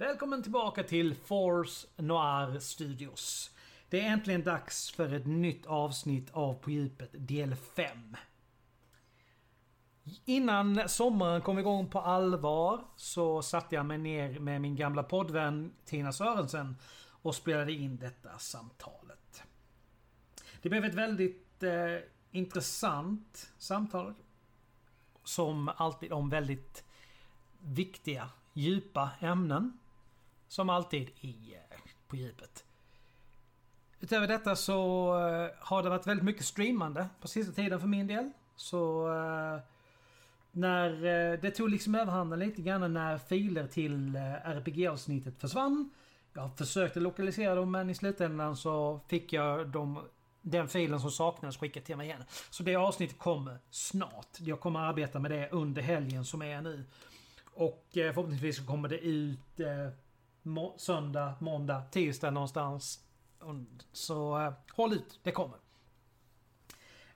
Välkommen tillbaka till Force Noir Studios. Det är äntligen dags för ett nytt avsnitt av På djupet del 5. Innan sommaren kom igång på allvar så satte jag mig ner med min gamla poddvän Tina Sörensen och spelade in detta samtalet. Det blev ett väldigt eh, intressant samtal. Som alltid om väldigt viktiga, djupa ämnen. Som alltid i eh, På djupet. Utöver detta så eh, har det varit väldigt mycket streamande på sista tiden för min del. Så eh, när det tog liksom överhanden lite grann när filer till RPG-avsnittet försvann. Jag försökte lokalisera dem men i slutändan så fick jag dem, den filen som saknades skickad till mig igen. Så det avsnittet kommer snart. Jag kommer arbeta med det under helgen som är nu. Och förhoppningsvis så kommer det ut må söndag, måndag, tisdag någonstans. Så eh, håll ut, det kommer.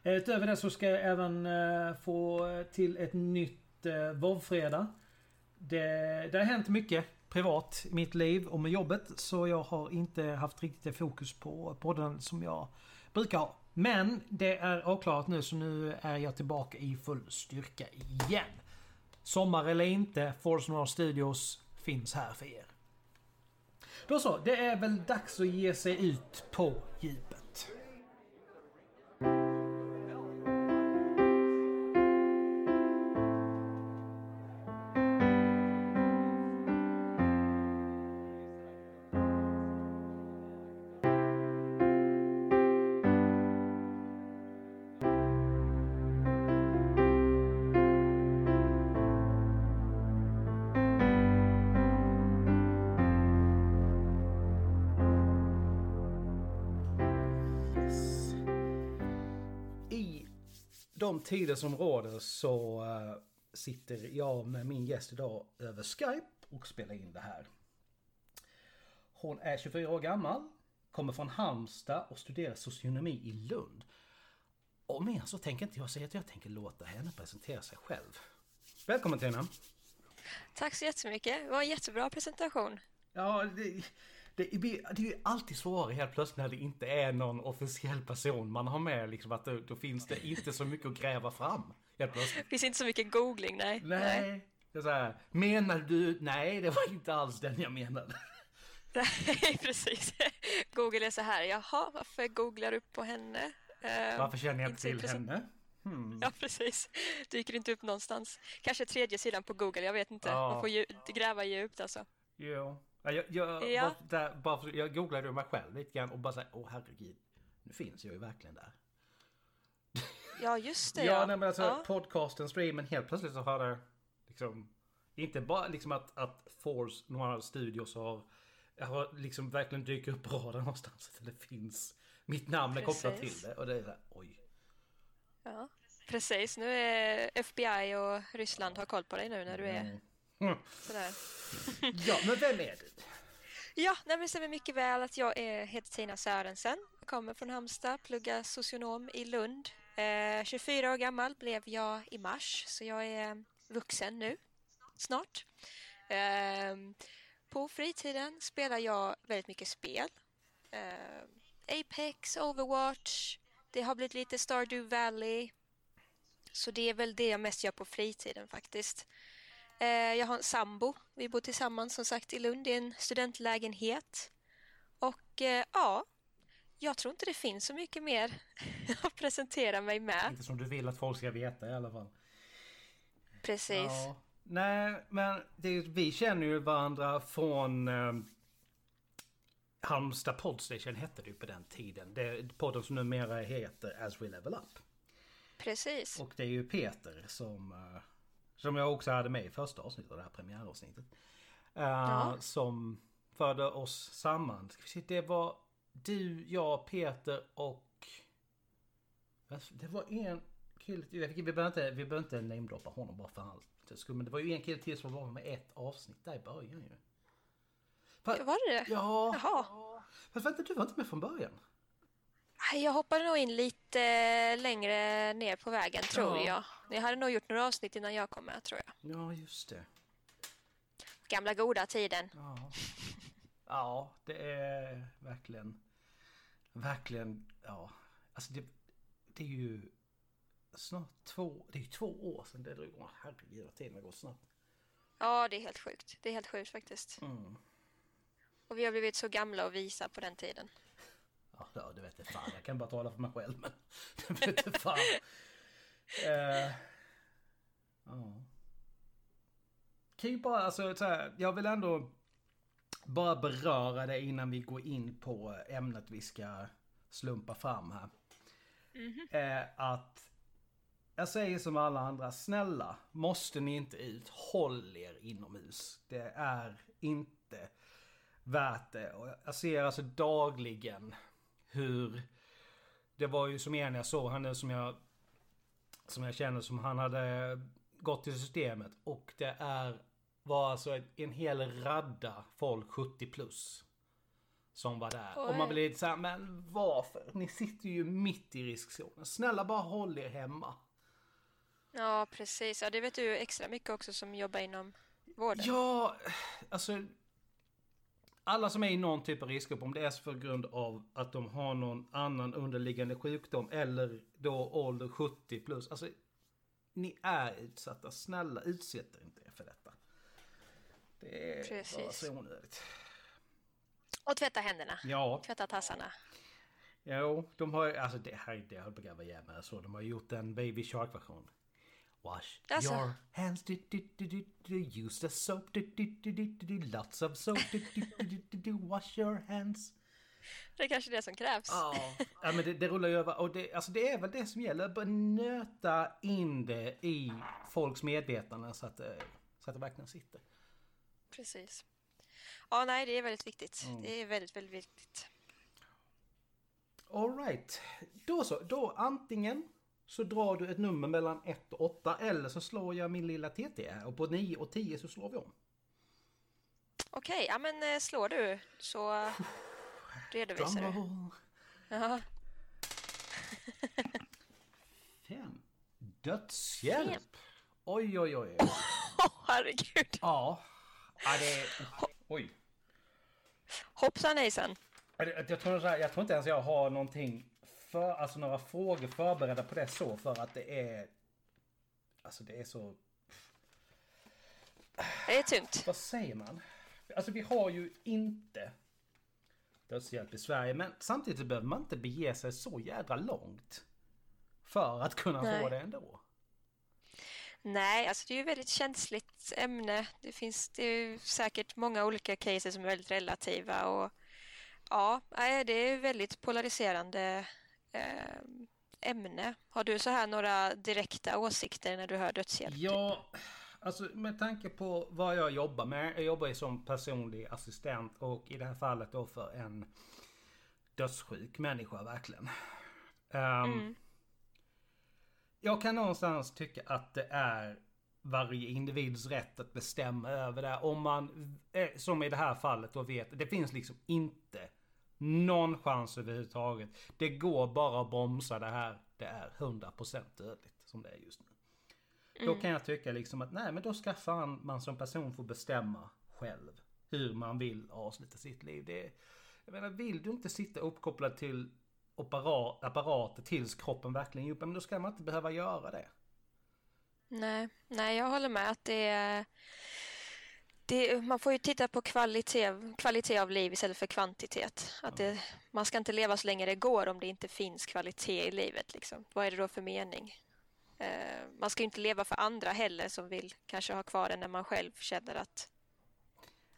Eh, utöver det så ska jag även eh, få till ett nytt eh, vov-fredag. Det, det har hänt mycket privat i mitt liv och med jobbet så jag har inte haft riktigt det fokus på podden som jag brukar ha. Men det är avklarat nu så nu är jag tillbaka i full styrka igen. Sommar eller inte, Force Studios finns här för er. Då så, det är väl dags att ge sig ut på djupet. De tider som råder så eh, sitter jag med min gäst idag över Skype och spelar in det här. Hon är 24 år gammal, kommer från Halmstad och studerar socionomi i Lund. Och mer så tänker inte jag säga att jag tänker låta henne presentera sig själv. Välkommen Tina! Tack så jättemycket. Det var en jättebra presentation. Ja, det, det, är ju alltid svårare helt plötsligt när det inte är någon officiell person man har med. Liksom, att då, då finns det inte så mycket att gräva fram. Helt plötsligt. Det finns inte så mycket googling, nej. Nej. Det är så här, menar du? Nej, det var inte alls den jag menade. Nej, precis. Google är så här, jaha, varför googlar du på henne? Eh, Varför känner jag inte till henne? Hmm. Ja, precis. Dyker inte upp någonstans. Kanske tredje sidan på Google, jag vet inte. Ja. Man får ju gräva djupt alltså. Jo. Ja, Jag, jag, Ja. Där, bara för, jag googlade mig själv lite grann och bara såhär, åh herregud. Nu finns jag ju verkligen där. Ja, just det. Ja, nej, men alltså ja. podcasten, streamen, helt plötsligt så har det liksom inte bara liksom att, att Force Noir Studios har, har liksom verkligen dyker upp på radarn någonstans. Att det finns, mitt namn är kopplat till det och det är såhär, oj. ja. Precis, nu är FBI och Ryssland har koll på dig nu när du är Mm. Sådär. Ja, men vem är du? Ja, nej, men stämmer mycket väl att jag är, heter Tina Sörensen. Kommer från Halmstad, pluggar socionom i Lund. Eh, 24 år gammal blev jag i mars, så jag är vuxen nu, snart. Eh, på fritiden spelar jag väldigt mycket spel. Eh, Apex, Overwatch, det har blivit lite Stardew Valley. Så det är väl det jag mest gör på fritiden faktiskt. Eh, jag har en sambo. Vi bor tillsammans som sagt i Lund i en studentlägenhet. Och eh, ja, jag tror inte det finns så mycket mer att presentera mig med. Inte som du vill att folk ska veta i alla fall. Precis. Ja. Nej, men det, vi känner ju varandra från eh, Halmstad Podstation hette det ju på den tiden. Det podden som numera heter As We Level Up. Precis. Och det är ju Peter som, eh, som jag också hade med i första avsnittet, det här premiäravsnittet. Eh, Ja. Som förde oss samman. Ska vi se, Det var du, jag, Peter och... Det var en kille till. Vi behöver inte, vi behöver inte namedroppa honom bara för allt. Men det var ju en kille till som var med ett avsnitt där i början ju. Fa- Var det det? Ja. Jaha. Fast vänta, du var inte med från början? Jag hoppade nog in lite eh, längre ner på vägen tror Ja. jag. Jag hade nog gjort några avsnitt innan jag kom med tror jag. Ja, just det. Gamla goda tiden. Ja. ja, det är verkligen... Verkligen, ja. Alltså det, det är ju snart två, det är ju två år sedan det drog. Åh, Herregud vad tiden har gått snabbt. Ja, det är helt sjukt. Det är helt sjukt faktiskt. Mm. Och vi har blivit så gamla och visa på den tiden. Ja, ja, det vet jag fan. Jag kan bara tala för mig själv men... Det vet jag fan. Ja. Kan ju bara, alltså så här, jag vill ändå bara beröra det innan vi går in på ämnet vi ska slumpa fram här. Eh, att jag säger som alla andra, snälla, måste ni inte ut, håll er inomhus. Det är inte värt det. Och jag ser alltså dagligen hur det var ju som en jag såg, han är som jag som jag känner som han hade gått till systemet och det är var alltså en, hel radda folk 70 plus. Som var där. Och man Oj. blir lite såhär, men varför? Ni sitter ju mitt i riskzonen. Snälla bara håll er hemma. Ja, precis. Ja, det vet du extra mycket också som jobbar inom vården. Ja, alltså. Alla som är i någon typ av riskgrupp, om det är för grund av att de har någon annan underliggande sjukdom eller då ålder 70 plus. Alltså, ni är utsatta. Snälla, utsätt er inte för detta. Det är Precis. bara så onödigt. Och tvätta händerna. Ja, Tvätta tassarna. jo, de har alltså det här är det jag höll på att gräva igen med. Så de har gjort en Baby Shark version. Wash Alltså. your hands, du, du, du, du, du, use the soap, du, du, du, du, du, du, lots of soap, du, du, du, du, du, du, wash your hands. Det är kanske det som krävs. Ja, ja men det, det rullar ju över och det, alltså det är väl det som gäller. Bara nöta in det i folks medvetande så att, det- så att det verkligen sitter. Precis. Ja, nej, det är väldigt viktigt. Mm. Det är väldigt, väldigt viktigt. Alright, då så. Då antingen så drar du ett nummer mellan 1 och 8 eller så slår jag min lilla TT här och på 9 och 10 så slår vi om. Okej, ja men eh, slår du så redovisar du. Ja, Fem. Dödshjälp. Fem. Oj, oj, oj. Åh, herregud. Ja. ja det. Oj. Hoppsan hejsan. Jag, tror jag tror inte ens jag har någonting för, alltså några frågor förberedda på det så för att det är... Alltså det är så... Det är tungt. Vad säger man? Alltså vi har ju inte dödshjälp i Sverige men samtidigt behöver man inte bege sig så jädra långt. För att kunna få Nej. det ändå. Nej, alltså det är ju ett väldigt känsligt ämne. Det finns det är ju säkert många olika cases som är väldigt relativa och ja, det är väldigt polariserande ämne. Har du så här några direkta åsikter när du hör dödshjälp? Ja, alltså med tanke på vad jag jobbar med. Jag jobbar ju som personlig assistent och i det här fallet då för en dödssjuk människa verkligen. Ehm, Mm. Jag kan någonstans tycka att det är varje individs rätt att bestämma över det. Om man, eh, som i det här fallet då vet, det finns liksom inte någon chans överhuvudtaget. Det går bara att bromsa det här. Det är 100% dödligt som det är just nu. Då kan jag tycka liksom att nej men då ska fan man som person få bestämma själv hur man vill avsluta sitt liv. Det, jag menar vill du inte sitta uppkopplad till apparat, apparater tills kroppen verkligen jobbar, men då ska man inte behöva göra det. Nej, nej, jag håller med att det är... Det, man får ju titta på kvalitet, kvalitet av liv istället för kvantitet. Att det, man ska inte leva så länge det går om det inte finns kvalitet i livet. Liksom. Vad är det då för mening? Eh, man ska inte leva för andra heller som vill kanske ha kvar det när man själv känner att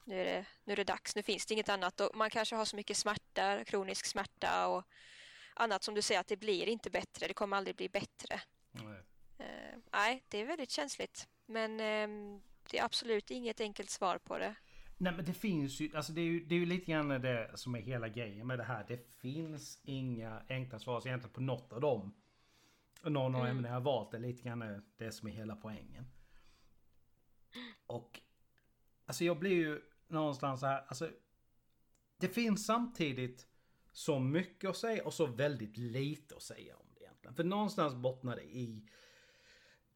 nu är, det, nu är det dags, nu finns det inget annat. Och man kanske har så mycket smärta, kronisk smärta och annat som du säger att det blir inte bättre, det kommer aldrig bli bättre. Eh, nej, det är väldigt känsligt. Men ehm, det är absolut inget enkelt svar på det. Nej men det finns ju, alltså det är ju, det är ju lite grann det som är hela grejen med det här. Det finns inga enkla svar egentligen på något av dem. Någon av Mm. ämnena jag valt är lite grann det som är hela poängen. Och alltså jag blir ju någonstans så här, alltså det finns samtidigt så mycket att säga och så väldigt lite att säga om det egentligen. För någonstans bottnar det i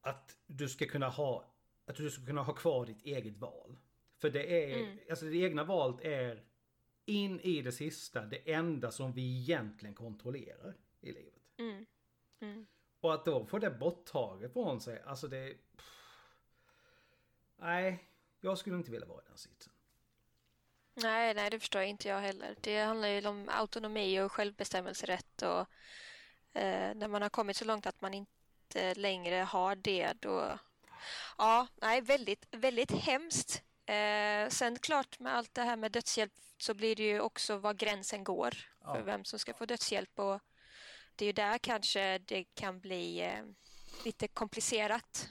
att du ska kunna ha att du ska kunna ha kvar ditt eget val. För det är, Mm. alltså det egna valet är in i det sista det enda som vi egentligen kontrollerar i livet. Mm. Mm. Och att då få det borttaget från sig, alltså det... Pff, nej, jag skulle inte vilja vara i den sitsen. Nej, nej, det förstår inte jag heller. Det handlar ju om autonomi och självbestämmelserätt och eh, när man har kommit så långt att man inte längre har det då... Ja, nej, väldigt, väldigt hemskt. Eh, sen klart med allt det här med dödshjälp så blir det ju också var gränsen går för Ja. vem som ska få dödshjälp och det är ju där kanske det kan bli eh, lite komplicerat.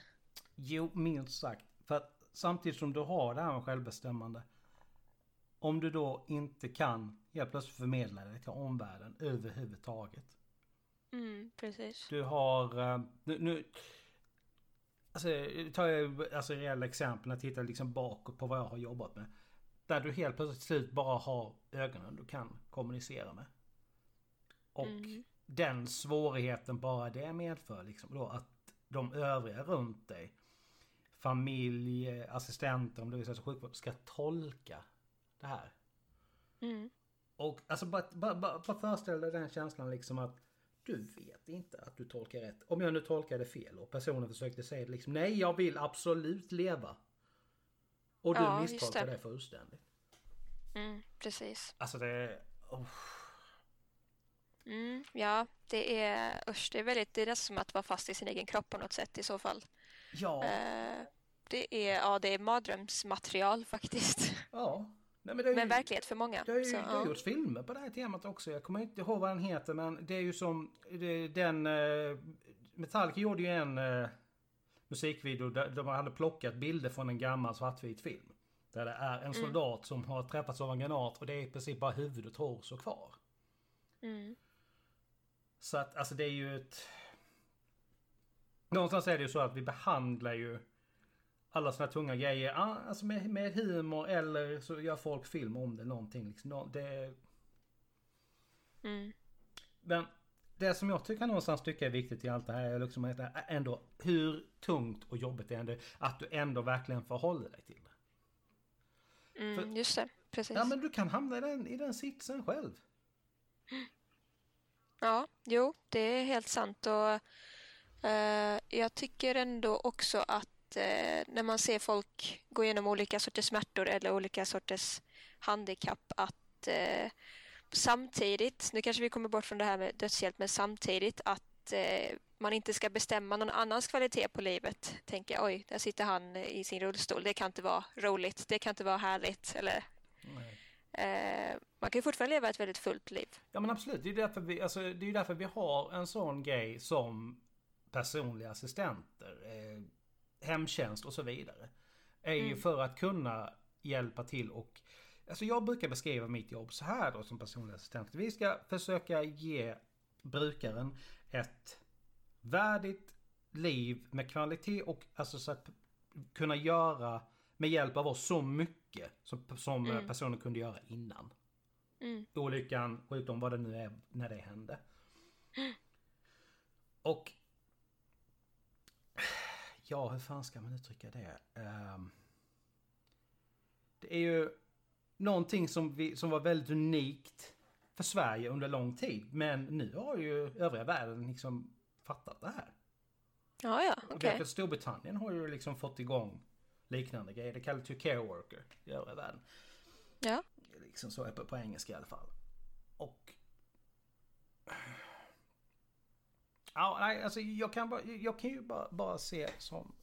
Jo, minst sagt. För att samtidigt som du har det här med självbestämmande. Om du då inte kan helt plötsligt förmedla det till omvärlden överhuvudtaget. Mm, precis. Du har... eh, Nu, nu, alltså, tar jag alltså, reella exempel när jag tittar liksom bakåt på vad jag har jobbat med. Där du helt plötsligt slut bara har ögonen du kan kommunicera med. Och Mm. den svårigheten bara det medför liksom då att de övriga runt dig familj, assistenter om du vill säga sjukvård ska tolka det här. Mm. Och alltså bara, bara, bara, bara föreställ dig den känslan liksom att du vet inte att du tolkar rätt. Om jag nu tolkade fel och personen försökte säga det liksom nej jag vill absolut leva. Och du Ja, misstolkar det. det fullständigt. Mm, precis. Alltså det... Oh. Mm, ja, det är, usch, det är väldigt, det är nästan som att vara fast i sin egen kropp på något sätt i så fall. Ja, Eh, det är, ja, det är mardrömsmaterial faktiskt. ja. Nej, men det är ju, Men verklighet för många. det har ju så, det har ja. gjorts filmer på det här temat också. Jag kommer inte ihåg vad den heter men det är ju som det, den... Uh, Metallica gjorde ju en eh, musikvideo där de hade plockat bilder från en gammal svartvit film. Där det är en soldat som har träffats av en granat och det är i princip bara huvud och torso kvar. Mm, Så att alltså det är ju ett... Någonstans är det ju så att vi behandlar ju alla såna tunga grejer alltså med, med humor eller så gör folk film om det någonting. Liksom. Det, mm, men det som jag tycker någonstans tycker är viktigt i allt det här är liksom ändå hur tungt och jobbigt det är ändå att du ändå verkligen förhåller dig till det. mm, just det, precis. Ja men du kan hamna i den, i den sitsen själv. Ja, jo, det är helt sant och eh, jag tycker ändå också att eh, när man ser folk gå igenom olika sorters smärtor eller olika sorters handikapp att eh, samtidigt, nu kanske vi kommer bort från det här med dödshjälp, men samtidigt att eh, man inte ska bestämma någon annans kvalitet på livet. Tänka oj, där sitter han i sin rullstol, det kan inte vara roligt, det kan inte vara härligt eller eh, man kan ju fortfarande leva ett väldigt fullt liv. Ja men absolut, det är ju därför vi, alltså, det är ju därför vi har en sån grej som personliga assistenter, eh, hemtjänst och så vidare. Är ju Mm. för att kunna hjälpa till och Alltså jag brukar beskriva mitt jobb så här då som personlig assistent. Vi ska försöka ge brukaren ett värdigt liv med kvalitet och alltså så att kunna göra med hjälp av oss så mycket som, som Mm. personen kunde göra innan Mm. olyckan, sjukdom, vad det nu är när det hände. Och... Ja, hur fan ska man uttrycka det? Ehm, det är ju någonting som, vi, som var väldigt unikt för Sverige under lång tid. Men nu har ju övriga världen liksom fattat det här. Ja, ja, okej. att Storbritannien har ju liksom fått igång liknande grejer. Det kallas ju care worker i övriga världen. Ja. Liksom så på, på engelska i alla fall. Och... Ja, nej, alltså jag kan, bara, jag kan ju bara, bara se som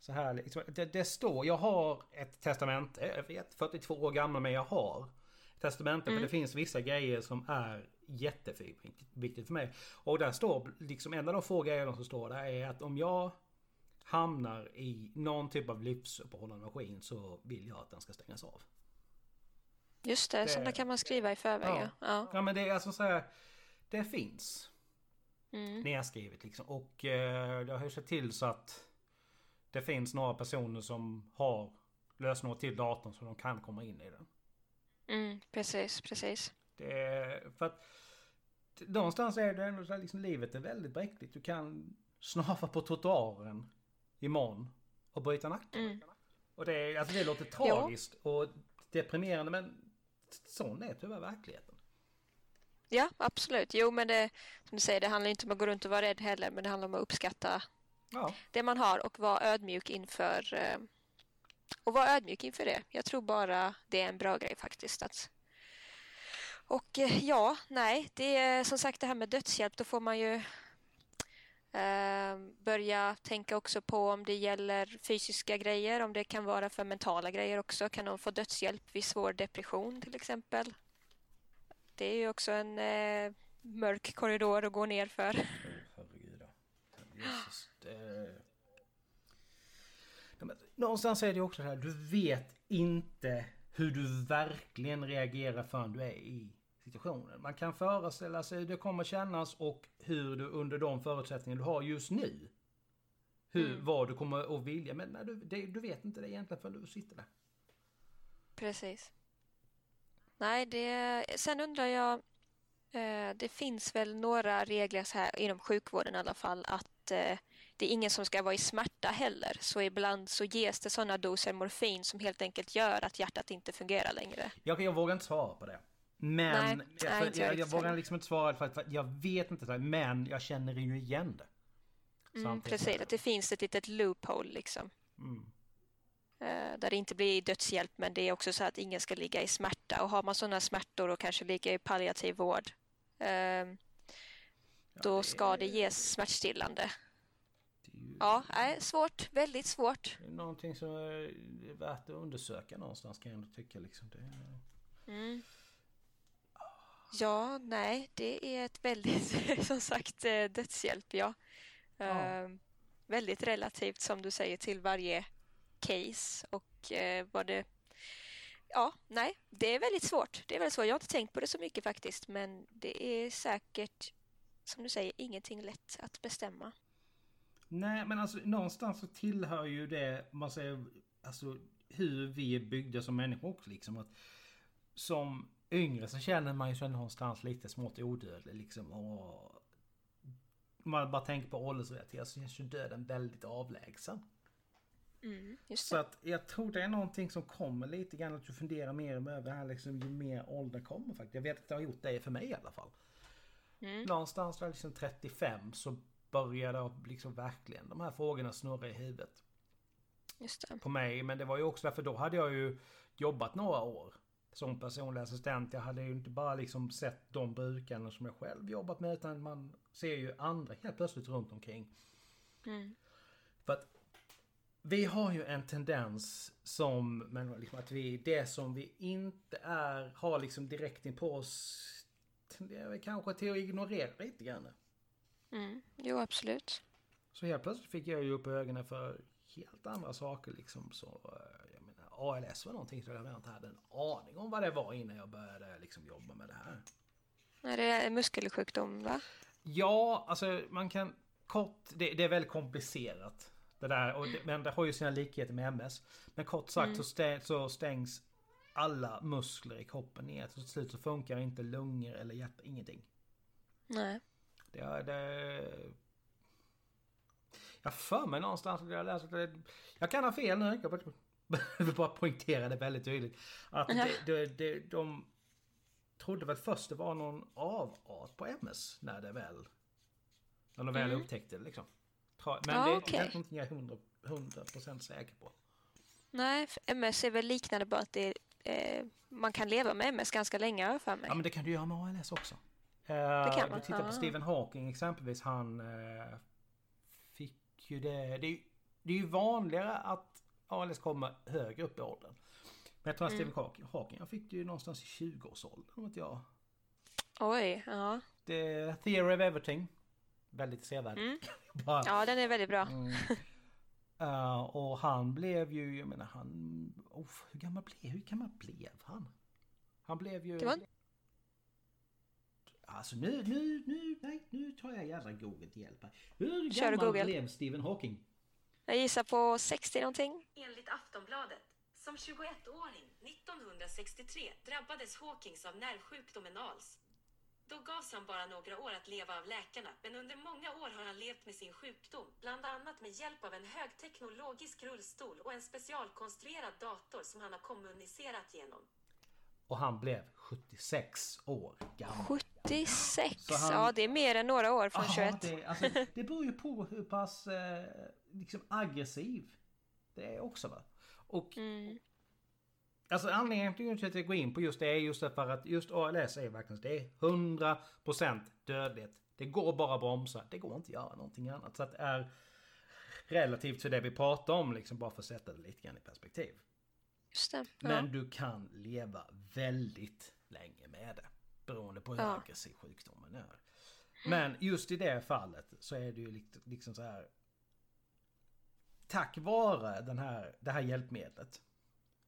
så här liksom, det, det står, jag har ett testamente, jag vet 42 år gammal men jag har testamente Mm. för det finns vissa grejer som är jätteviktigt för mig. Och där står, liksom en av de få grejerna som står där är att om jag hamnar i någon typ av livsuppehållande maskin så vill jag att den ska stängas av. Just det, Det- sådana kan man skriva i förväg. Ja. Ja. Ja. Men det är alltså så här, det finns Mm. nedskrivet liksom. Och eh, det har ju sett till så att det finns några personer som har lösenord till datorn så de kan komma in i den. Mm, precis, precis. Det är, för att någonstans är det ändå så liksom, livet är väldigt bräckligt. Du kan snava på trottoaren imorgon och bryta nacken. Mm. Och det, alltså det låter tragiskt och deprimerande men sån är tyvärr verkligheten. Ja, absolut. Jo, men det, som du säger, det handlar inte om att gå runt och vara rädd heller, men det handlar om att uppskatta Ja. det man har och vara ödmjuk inför eh, och vara ödmjuk inför det. Jag tror bara det är en bra grej faktiskt. Att, och eh, ja, nej, det är som sagt det här med dödshjälp, då får man ju eh, börja tänka också på om det gäller fysiska grejer, om det kan vara för mentala grejer också. Kan någon få dödshjälp vid svår depression till exempel? Det är ju också en eh, mörk korridor att gå ner för. Herregud. Jesus, det... Någonstans är det också så här, du vet inte hur du verkligen reagerar förrän du är i situationen. Man kan föreställa sig hur det kommer kännas och hur du under de förutsättningar du har just nu. Hur, Mm. vad du kommer att vilja. Men nej, du, det, du vet inte det egentligen förrän du sitter där. Precis. Nej, det... Sen undrar jag... Eh, det finns väl några regler så här inom sjukvården i alla fall att eh, det är ingen som ska vara i smärta heller. Så ibland så ges det sådana doser morfin som helt enkelt gör att hjärtat inte fungerar längre. Jag, jag vågar inte svara på det. Men Nej, jag, nej, jag jag, vågar liksom inte svara för att, jag vet inte. Men jag känner ju igen det. Mm, precis, att det finns ett litet loophole liksom. Mm. Eh, där det inte blir dödshjälp men det är också så att ingen ska ligga i smärta. Och har man sådana smärtor och kanske ligga i palliativ vård eh, då det ska det är- ges smärtstillande. Det ju Ja, nej, svårt. Väldigt svårt. det någonting som är värt att undersöka någonstans kan jag ändå tycka. Liksom. Det, Mm. Ja, nej, det är ett väldigt, som sagt, eh, dödshjälp, ja. Ja. Eh, väldigt relativt, som du säger, till varje case och eh, vad det... Ja, nej, det är väldigt svårt. Det är väldigt svårt. Jag har inte tänkt på det så mycket faktiskt, men det är säkert, som du säger, ingenting lätt att bestämma. Nej men alltså någonstans så tillhör ju det man säger alltså hur vi är byggda som människor också liksom att som yngre så känner man ju sig någonstans lite smått odödlig liksom och man bara tänker på åldersrelaterat så känns ju döden väldigt avlägsen. Mm, Så att jag tror det är någonting som kommer lite grann att du funderar mer över det här liksom ju mer ålder kommer faktiskt. Jag vet att det har gjort det för mig i alla fall. Mm. Någonstans liksom 35 så började liksom verkligen de här frågorna snurra i huvudet på mig. Men det var ju också därför då hade jag ju jobbat några år som personlig assistent. Jag hade ju inte bara liksom sett de brukarna som jag själv jobbat med utan man ser ju andra helt plötsligt runt omkring. Mm. För att vi har ju en tendens som men liksom att vi, det som vi inte är, har liksom direkt in på oss kanske till att ignorera lite grann. Mm. Jo, absolut. Så helt plötsligt fick jag ju upp ögonen för helt andra saker liksom. Så, eh, jag menar, ALS var någonting som jag inte hade en aning om vad det var innan jag började liksom jobba med det här. Är det en muskelsjukdom, va? Ja, alltså man kan kort, det, det är väldigt komplicerat. Det där, och det, men det har ju sina likheter med MS. Men kort sagt Mm. så, stä, så stängs alla muskler i kroppen ner. Så till slut så funkar inte lungor eller hjärta, ingenting. Nej. Det, är- det... Jag för mig någonstans att jag läste att det... Jag kan ha fel nu. Jag vill bara poängtera det väldigt tydligt. Att det, det, det, de trodde väl först det var någon avart på MS när det väl... När de väl Mm. upptäckte det liksom. Men Ja, det är okej. kanske någonting jag är 100%, 100 säker på. Nej, MS är väl liknande bara att det, eh, man kan leva med MS ganska länge jag för mig. Ja men det kan du göra med ALS också. Det kan Eh, man. du tittar på Ah. Stephen Hawking exempelvis. Han eh, fick ju det. Det är, det är ju vanligare att ALS kommer högre upp i åldern. Men jag tror att Mm. Stephen Hawking, Hawking han fick det ju någonstans i 20-årsåldern. om inte jag. Oj, ja. Är Theory of Everything. Väldigt sevärd. Mm. Bara, Ja, den är väldigt bra. Mm. Eh, och han blev ju, jag menar han... Oh, hur gammal blev, hur gammal blev han? Han blev ju... Var- Alltså nu, nu, nu, nej, nu tar jag jävla Google till hjälp här. Hur Kör gammal Google. blev Stephen Hawking? Jag gissar på 60 någonting. Enligt Aftonbladet. Som 21-åring 1963 drabbades Hawkings av nervsjukdomen ALS. Då gavs han bara några år att leva av läkarna, men under många år har han levt med sin sjukdom, bland annat med hjälp av en högteknologisk rullstol och en specialkonstruerad dator som han har kommunicerat genom. Och han blev 76 år gammal. 76? Så han- Ja, det är mer än några år från Jaha, 21. det, alltså, det beror ju på hur pass eh, liksom aggressiv det är också va. Och Mm. Alltså anledningen till att jag går in på just det är just för att just ALS är verkligen det är 100% dödligt. Det går bara att bromsa. Det går inte att göra någonting annat. Så att det är relativt till det vi pratar om liksom bara för att sätta det lite grann i perspektiv. Det. Ja. Men du kan leva väldigt länge med det. Beroende på hur Ja. aggressiv sjukdomen är. Men just i det fallet så är det ju liksom så här. Tack vare den här, det här hjälpmedlet.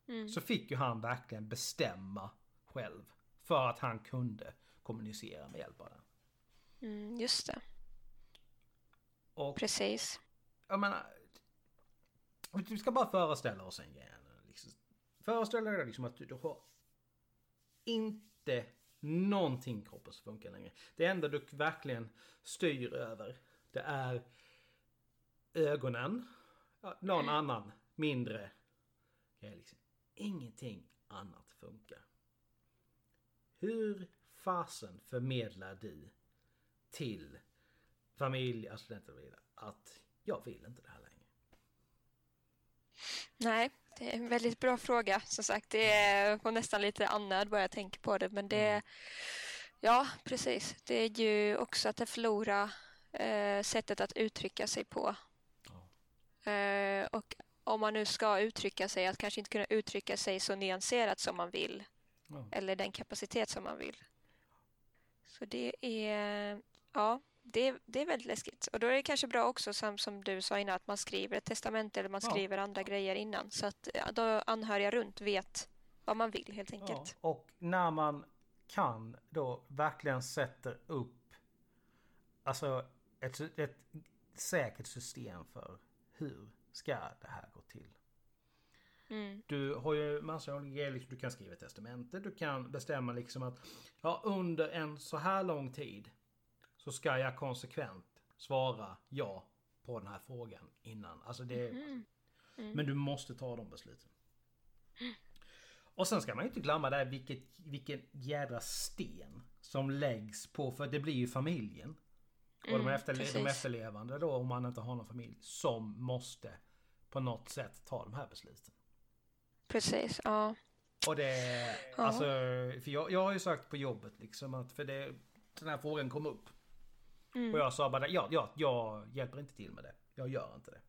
Mm. Så fick ju han verkligen bestämma själv. För att han kunde kommunicera med hjälp av den. Mm, just det. Och Precis. jag menar. Vi ska bara föreställa oss en grej. Liksom. Föreställ dig liksom att du, du har inte någonting i kroppen som funkar längre. Det enda du verkligen styr över det är ögonen. Någon annan mindre grej liksom. Ingenting annat funkar. Hur fasen förmedlar du till familj, assistenter och vidare att jag vill inte det här längre? Nej, det är en väldigt bra fråga. Som sagt, det är nästan lite annat bara jag tänker på det. Men det Mm. Ja, precis. Det är ju också att förlora eh, sättet att uttrycka sig på. Ja. Eh, och om man nu ska uttrycka sig, att kanske inte kunna uttrycka sig så nyanserat som man vill. Ja. Eller den kapacitet som man vill. Så det är, ja, det, är- det är väldigt läskigt. Och då är det kanske bra också, som, som du sa innan, att man skriver ett testamente eller man Ja. skriver andra grejer innan. Så att ja, då anhöriga runt vet vad man vill helt Ja, enkelt. och när man kan då verkligen sätter upp alltså ett, ett säkert system för hur ska det här gå till. Mm. Du har ju massor av grejer. Liksom, du kan skriva testamente. Du kan bestämma liksom att ja, under en så här lång tid så ska jag konsekvent svara ja på den här frågan innan. Alltså det, Mm. Men du måste ta de besluten. Och sen ska man ju inte glömma där vilket, vilken jädra sten som läggs på, för det blir ju familjen. Och de, Mm, efterle- de efterlevande då, om man inte har någon familj, som måste på något sätt ta de här besluten. Precis, ja. Och det, Ja. alltså, för jag, jag har ju sagt på jobbet liksom att, för det, den här frågan kom upp. Mm. Och jag sa bara, ja, ja, jag hjälper inte till med det. Jag gör inte det.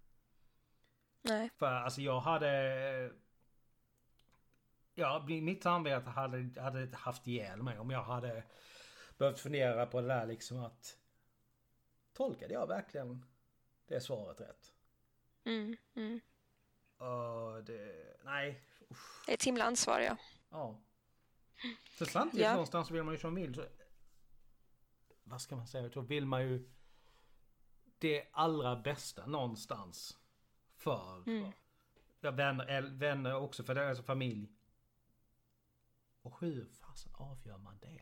Nej. För alltså jag hade... Ja, mitt samvete hade, hade haft ihjäl mig om jag hade behövt fundera på det där liksom att... Tolkade jag verkligen det svaret rätt? Mm. Mm. Och det... Nej. Usch, Det är ett himla ansvar, ja. ja. Så samtidigt Ja. någonstans vill man ju som vill så... Vad ska man säga? Då vill man ju det allra bästa någonstans för Mm. Ja, vänner, vänner också för är alltså familj. Och hur fasen avgör man det?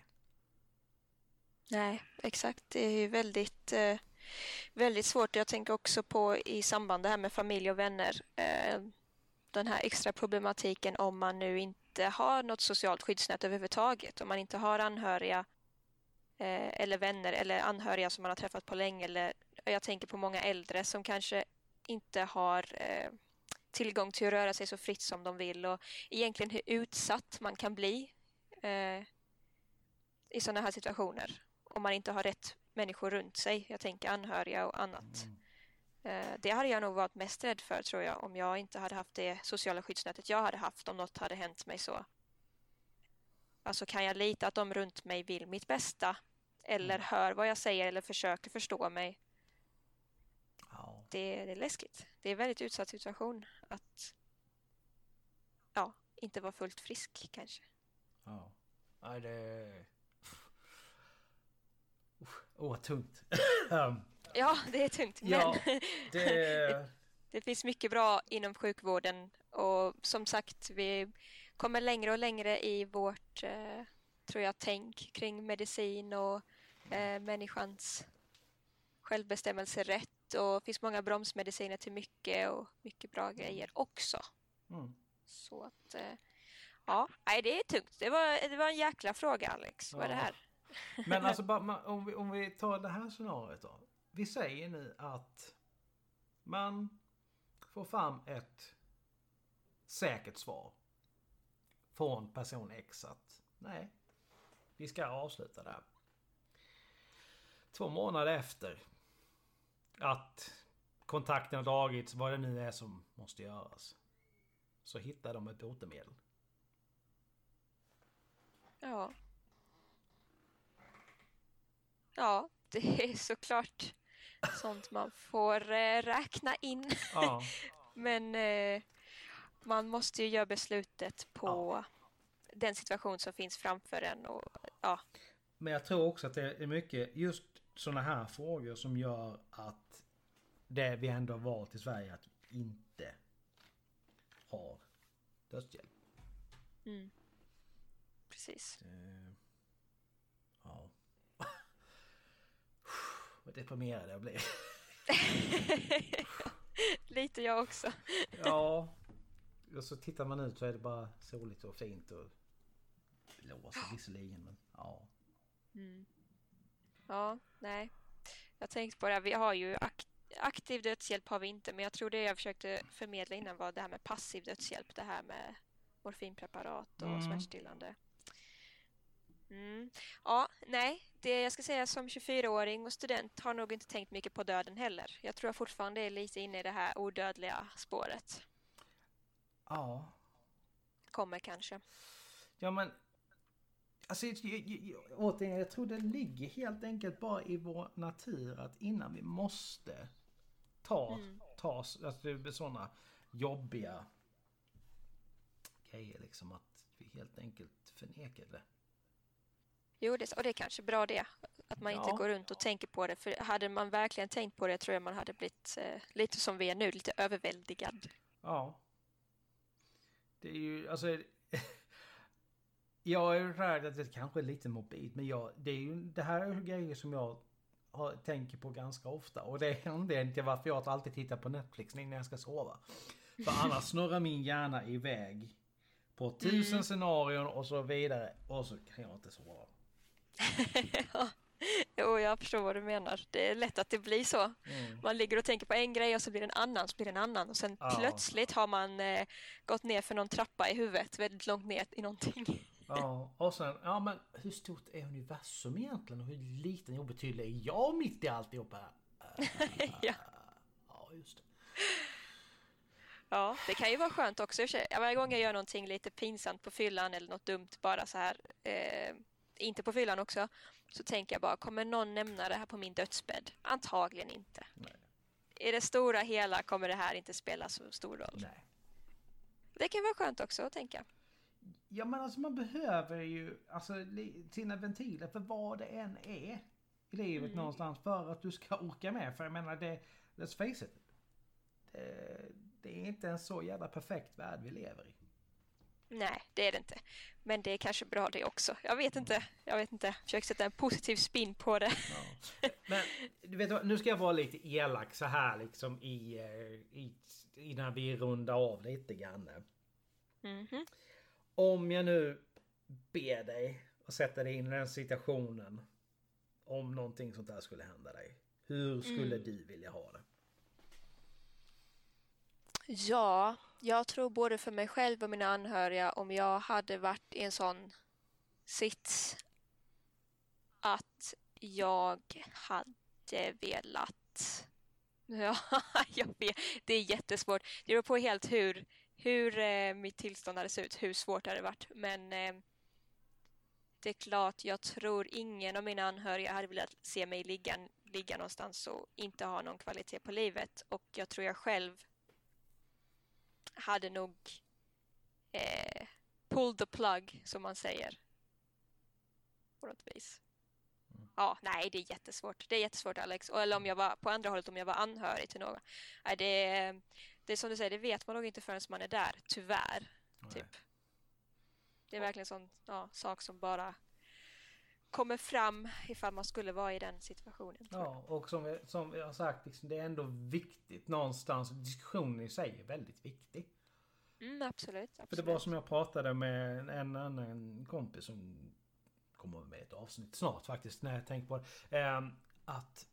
Nej, exakt. Det är ju väldigt, eh, väldigt svårt. Jag tänker också på i samband det här med familj och vänner. Eh, den här extra problematiken om man nu inte har något socialt skyddsnät överhuvudtaget. Om man inte har anhöriga eh, eller vänner eller anhöriga som man har träffat på länge. Eller, jag tänker på många äldre som kanske inte har tillgång till att röra sig så fritt som de vill och egentligen hur utsatt man kan bli eh, i sådana här situationer om man inte har rätt människor runt sig. Jag tänker anhöriga och annat. Eh, Det hade jag nog varit mest rädd för tror jag om jag inte hade haft det sociala skyddsnätet jag hade haft om något hade hänt mig så. Alltså kan jag lita att de runt mig vill mitt bästa eller hör vad jag säger eller försöker förstå mig. Ja. Det, det är läskigt. Det är en väldigt utsatt situation att ja, inte vara fullt frisk kanske. ja. Nej det... Åh, vad tungt. Ehm, Ja, det är tungt. Ja. Men det... Det finns mycket bra inom sjukvården och som sagt, vi kommer längre och längre i vårt, eh, tror jag, tänk kring medicin och eh, människans självbestämmelserätt och det finns många bromsmediciner till mycket och mycket bra grejer också. Mm. Så att, eh, ja, nej det är tungt. Det var, det var en jäkla fråga Alex. Vad är det Ja. här? Men alltså bara, om, vi, om vi tar det här scenariot då. Vi säger nu att man får fram ett säkert svar från person X att nej, vi ska avsluta det här. Två månader efter att kontakten har dragits, vad det nu är som måste göras. Så hittar de ett botemedel. Ja. Ja, det är såklart sånt man får eh, räkna in. Ja. Men eh, man måste ju göra beslutet på den situation som finns framför en. Och, ja, Men jag tror också att det är mycket just sådana här frågor som gör att det vi ändå har valt i Sverige att inte har dödshjälp. precis. Eh, Ja. Vad deprimerad jag blir. Lite jag också. Ja. Och så tittar man ut så är det bara soligt och fint och blåser visserligen men ja. Ja, nej. Jag tänkte på det, här, vi har ju ak- aktiv dödshjälp har vi inte, men jag tror det jag försökte förmedla innan var det här med passiv dödshjälp, det här med morfinpreparat och Mm. smärtstillande. Mm. Ja, nej, det jag ska säga som 24-åring och student har nog inte tänkt mycket på döden heller. Jag tror jag fortfarande är lite inne i det här odödliga spåret. Ja. Kommer kanske. Ja men... Alltså jag, jag, återigen, jag tror det ligger helt enkelt bara i vår natur att innan vi måste ta, ta alltså sådana jobbiga grejer liksom att vi helt enkelt förnekar det. Jo, det, och det är kanske bra det. Att man inte Ja. går runt och tänker på det. För hade man verkligen tänkt på det tror jag man hade blivit eh, lite som vi är nu, lite överväldigad. Ja. Det är ju alltså... jag är rädd att det kanske är lite mobilt men jag, det är ju det här är ju grejer som jag har, tänker på ganska ofta och det är anledningen till varför jag alltid tittar på Netflix innan jag ska sova. För annars snurrar min hjärna iväg på tusen scenarion och så vidare och så kan jag inte sova. Jo, jag förstår vad du menar. Det är lätt att det blir så. Mm. Man ligger och tänker på en grej och så blir det en annan, så blir det en annan och sen Ja. plötsligt har man eh, gått ner för någon trappa i huvudet, väldigt långt ner i någonting. Ja, och sen, ja men hur stort är universum egentligen och hur liten och obetydlig är jag mitt i alltihopa? ja. Ja, just det. ja, det kan ju vara skönt också. Varje gång jag gör någonting lite pinsamt på fyllan eller något dumt bara så här, eh, inte på fyllan också, så tänker jag bara, kommer någon nämna det här på min dödsbädd? Antagligen inte. Nej. I det stora hela kommer det här inte spela så stor roll. Nej. Det kan vara skönt också att tänka. Ja men alltså man behöver ju alltså sina ventiler för vad det än är i livet någonstans för att du ska orka med. För jag menar det, let's face it. Det, det är inte en så jävla perfekt värld vi lever i. Nej, det är det inte. Men det är kanske bra det också. Jag vet inte. Jag vet inte. Försök sätta en positiv spin på det. Ja. Men du vet vad, nu ska jag vara lite elak så här liksom i, eh, i innan vi rundar av lite grann. Mhm. Om jag nu ber dig att sätta dig in i den situationen. Om någonting sånt där skulle hända dig. Hur skulle du vilja ha det? Ja, jag tror både för mig själv och mina anhöriga om jag hade varit i en sån sits att jag hade velat... Ja, jag vet. Det är jättesvårt. Det beror på helt hur, hur eh, mitt tillstånd hade sett ut, hur svårt det hade varit. Men eh, det är klart, jag tror ingen av mina anhöriga hade velat se mig ligga, ligga någonstans och inte ha någon kvalitet på livet. Och jag tror jag själv hade nog eh, pulled the plug, som man säger. På något vis. Ja, nej, det är jättesvårt. Det är jättesvårt, Alex. Eller om jag var på andra hållet, om jag var anhörig till någon. Nej, det, det är som du säger, det vet man nog inte förrän man är där, tyvärr. Nej. Typ. Det är verkligen en sån ja, sak som bara kommer fram ifall man skulle vara i den situationen. Ja, och som jag, som jag har sagt, liksom, det är ändå viktigt någonstans. Diskussionen i sig är väldigt viktig. Mm, absolut, absolut. För det var som jag pratade med en annan kompis som kommer med ett avsnitt snart faktiskt när jag tänker på det. Eh, att...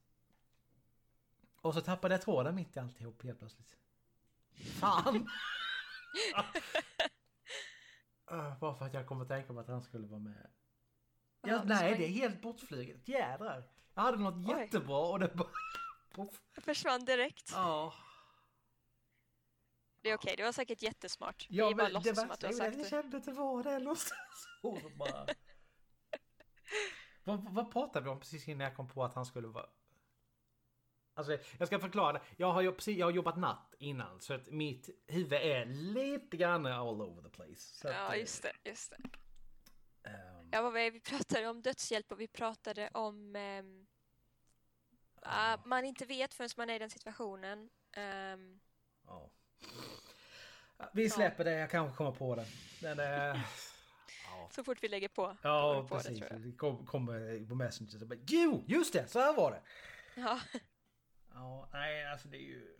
Och så tappade jag tråden mitt i alltihop helt plötsligt. Fan! uh, bara för att jag kommer att tänka på att han skulle vara med. Ja, Ja, nej, det är helt bortflyget. Jädrar! Jag hade något Oj. jättebra och det bara... Jag försvann direkt. Ja. Det är okej, det var säkert jättesmart. Ja, vi bara men det som att du har sagt att jag det. kände att det var det någonstans. Bara... vad, vad pratade vi om precis innan jag kom på att han skulle vara... Alltså jag ska förklara. det. Jag har, precis, jag har jobbat natt innan så att mitt huvud är lite grann all over the place. Så att, Ja, eh, just det, just det. Ja, vad var det? Vi pratade om dödshjälp och vi pratade om ehm, att man inte vet förrän man är i den situationen. Ehm, ja. Vi släpper det, jag kanske kommer på det. Men, eh, ja. så fort vi lägger på. Ja, vi på precis. Det kom- kommer på Messenger. Så bara, jo, just det, så här var det. Ja, Ja, nej alltså det är ju...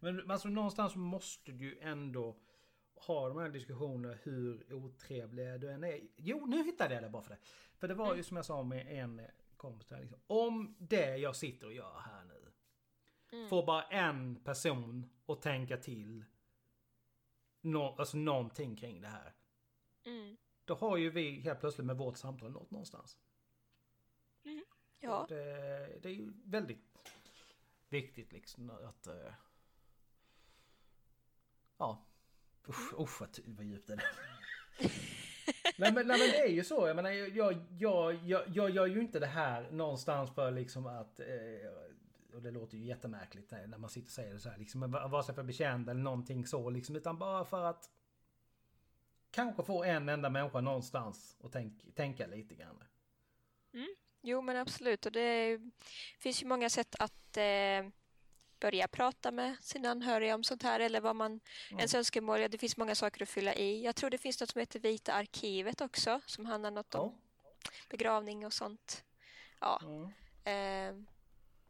Men alltså någonstans måste du ju ändå ha de här diskussionerna hur otrevliga du än är. Jo, nu hittade jag det bara för det. För det var ju som jag sa med en kompis där, liksom. Om det jag sitter och gör här nu får bara en person att tänka till nå, alltså någonting kring det här. mm, Då har ju vi helt plötsligt med vårt samtal nått någonstans. ja. Det, det är ju väldigt viktigt liksom att... eh, Ja. Usch, usch vad, vad djupt det är. nej, men, nej men det är ju så. Jag menar jag, jag, jag, jag, gör ju inte det här någonstans för liksom att... Eh, och det låter ju jättemärkligt eh, när man sitter och säger det så här liksom. Vare sig för bekänd eller någonting så liksom. Utan bara för att... Kanske få en enda människa någonstans och tänk, tänka lite grann. Mm. Jo, men absolut. Och det är- finns ju många sätt att eh, börja prata med sina anhöriga om sånt här eller vad man, ens önskemål. Ja, det finns många saker att fylla i. Jag tror det finns något som heter Vita arkivet också som handlar något om begravning och sånt. Ja. Mm. Eh,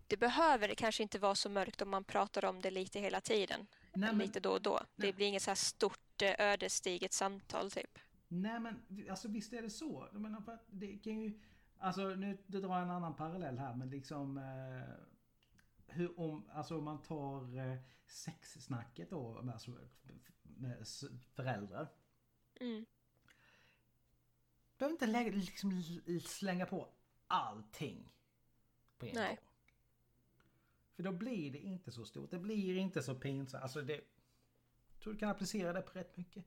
det behöver kanske inte vara så mörkt om man pratar om det lite hela tiden. Nej, men- lite då och då. Det blir inget så här stort eh, ödesdigert samtal typ. Nej men alltså visst är det så. Jag menar det kan ju... Alltså nu drar jag en annan parallell här men liksom... Eh, hur om, alltså om man tar eh, sexsnacket då med, alltså, med föräldrar. Mm. Behöver inte lägga, liksom slänga på allting på en Nej. gång. För då blir det inte så stort. Det blir inte så pinsamt. Alltså det... Jag tror du kan applicera det på rätt mycket.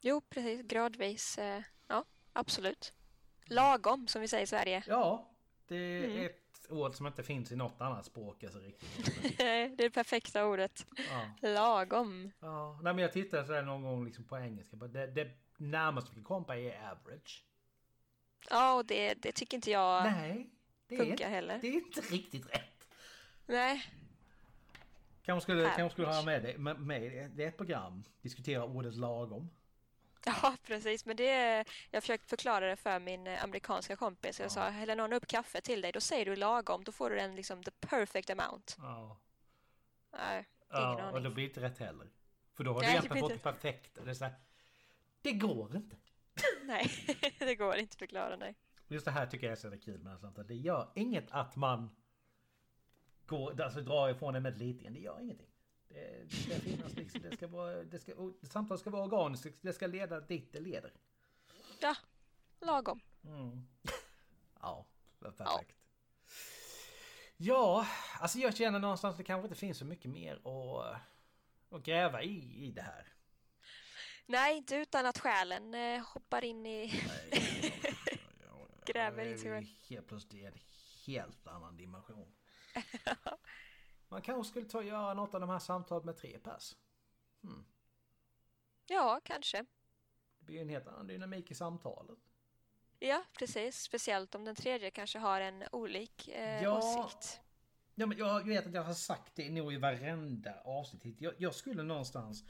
Jo, precis. Gradvis. Eh, ja, absolut. Lagom, som vi säger i Sverige. Ja, det är Mm. ett ord som inte finns i något annat språk. Alltså, riktigt. det är det perfekta ordet. Ja. Lagom. Ja. Nej, men jag tittade sådär någon gång liksom på engelska. Det, det närmaste vi kan komma är average. Ja, och det, det tycker inte jag Nej, det är, funkar inte, heller. det är inte riktigt rätt. Nej. Kanske skulle, kanske skulle ha med det. Med, med det är ett program. Diskutera ordet lagom. Ja, precis. Men det jag försökte förklara det för min eh, amerikanska kompis. Jag sa, häller någon upp kaffe till dig, då säger du lagom. Då får du den liksom the perfect amount. Ja. Nej, ingen ja och det blir inte rätt heller. För då har du Nej, det egentligen fått det perfekta. Det, är så här, det går inte. Nej, det går inte att förklara, nej. Just det här tycker jag är så kul med sånt. Det gör inget att man går, alltså drar ifrån det med lite. Det gör ingenting. Det, det ska finnas liksom, det ska vara, det ska, samtalet ska vara organiskt. Det ska leda dit det leder. Ja, lagom. Mm. Ja, perfekt. Ja, alltså jag känner någonstans att det kanske inte finns så mycket mer att, att gräva i, i det här. Nej, inte utan att själen eh, hoppar in i... Gräver i sig. Helt plötsligt i en helt annan dimension. Man kanske skulle ta och göra något av de här samtalen med tre pers. Ja, kanske. Det blir ju en helt annan dynamik i samtalet. Ja, precis. Speciellt om den tredje kanske har en olik eh, Ja. åsikt. Ja, men jag vet att jag har sagt det nog i varenda avsnitt. Jag, jag skulle någonstans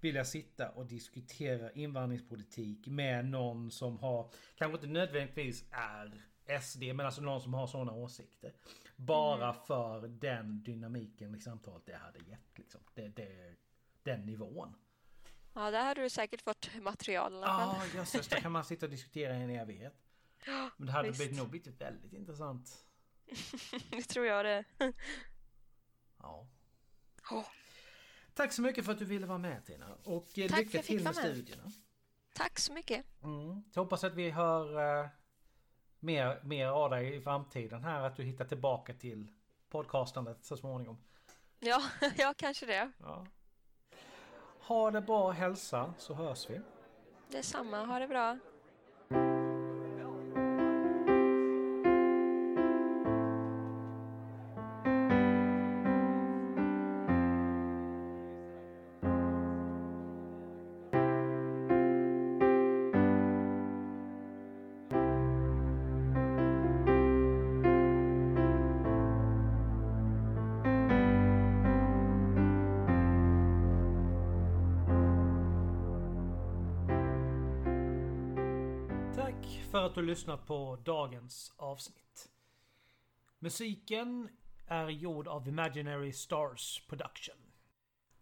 vilja sitta och diskutera invandringspolitik med någon som har, kanske inte nödvändigtvis är SD, men alltså någon som har sådana åsikter. Bara Mm. för den dynamiken i samtalet det hade gett. Liksom. Det, det, den nivån. Ja, där hade du säkert fått material i alla Ja, jösses, där kan man sitta och diskutera i en evighet. Men det hade visst. blivit, nog blivit väldigt intressant. det tror jag det. Ja. Åh, Tack så mycket för att du ville vara med Tina. Och eh, Tack lycka till med. studierna. tack så mycket. Mm. Så hoppas att vi hör eh, mer, mer av dig i framtiden här. Att du hittar tillbaka till podcastandet så småningom. Ja, ja kanske det. Ja. Ha det bra hälsa så hörs vi. Detsamma. Ha det bra. Att du lyssnat på dagens avsnitt. Musiken är gjord av Imaginary Stars Production.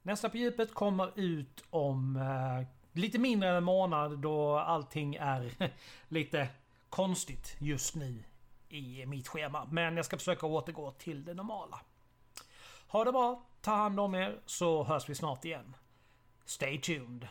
Nästa på djupet kommer ut om eh, lite mindre än en månad då allting är lite konstigt just nu i mitt schema. Men jag ska försöka återgå till det normala. Ha det bra, ta hand om er så hörs vi snart igen. Stay tuned!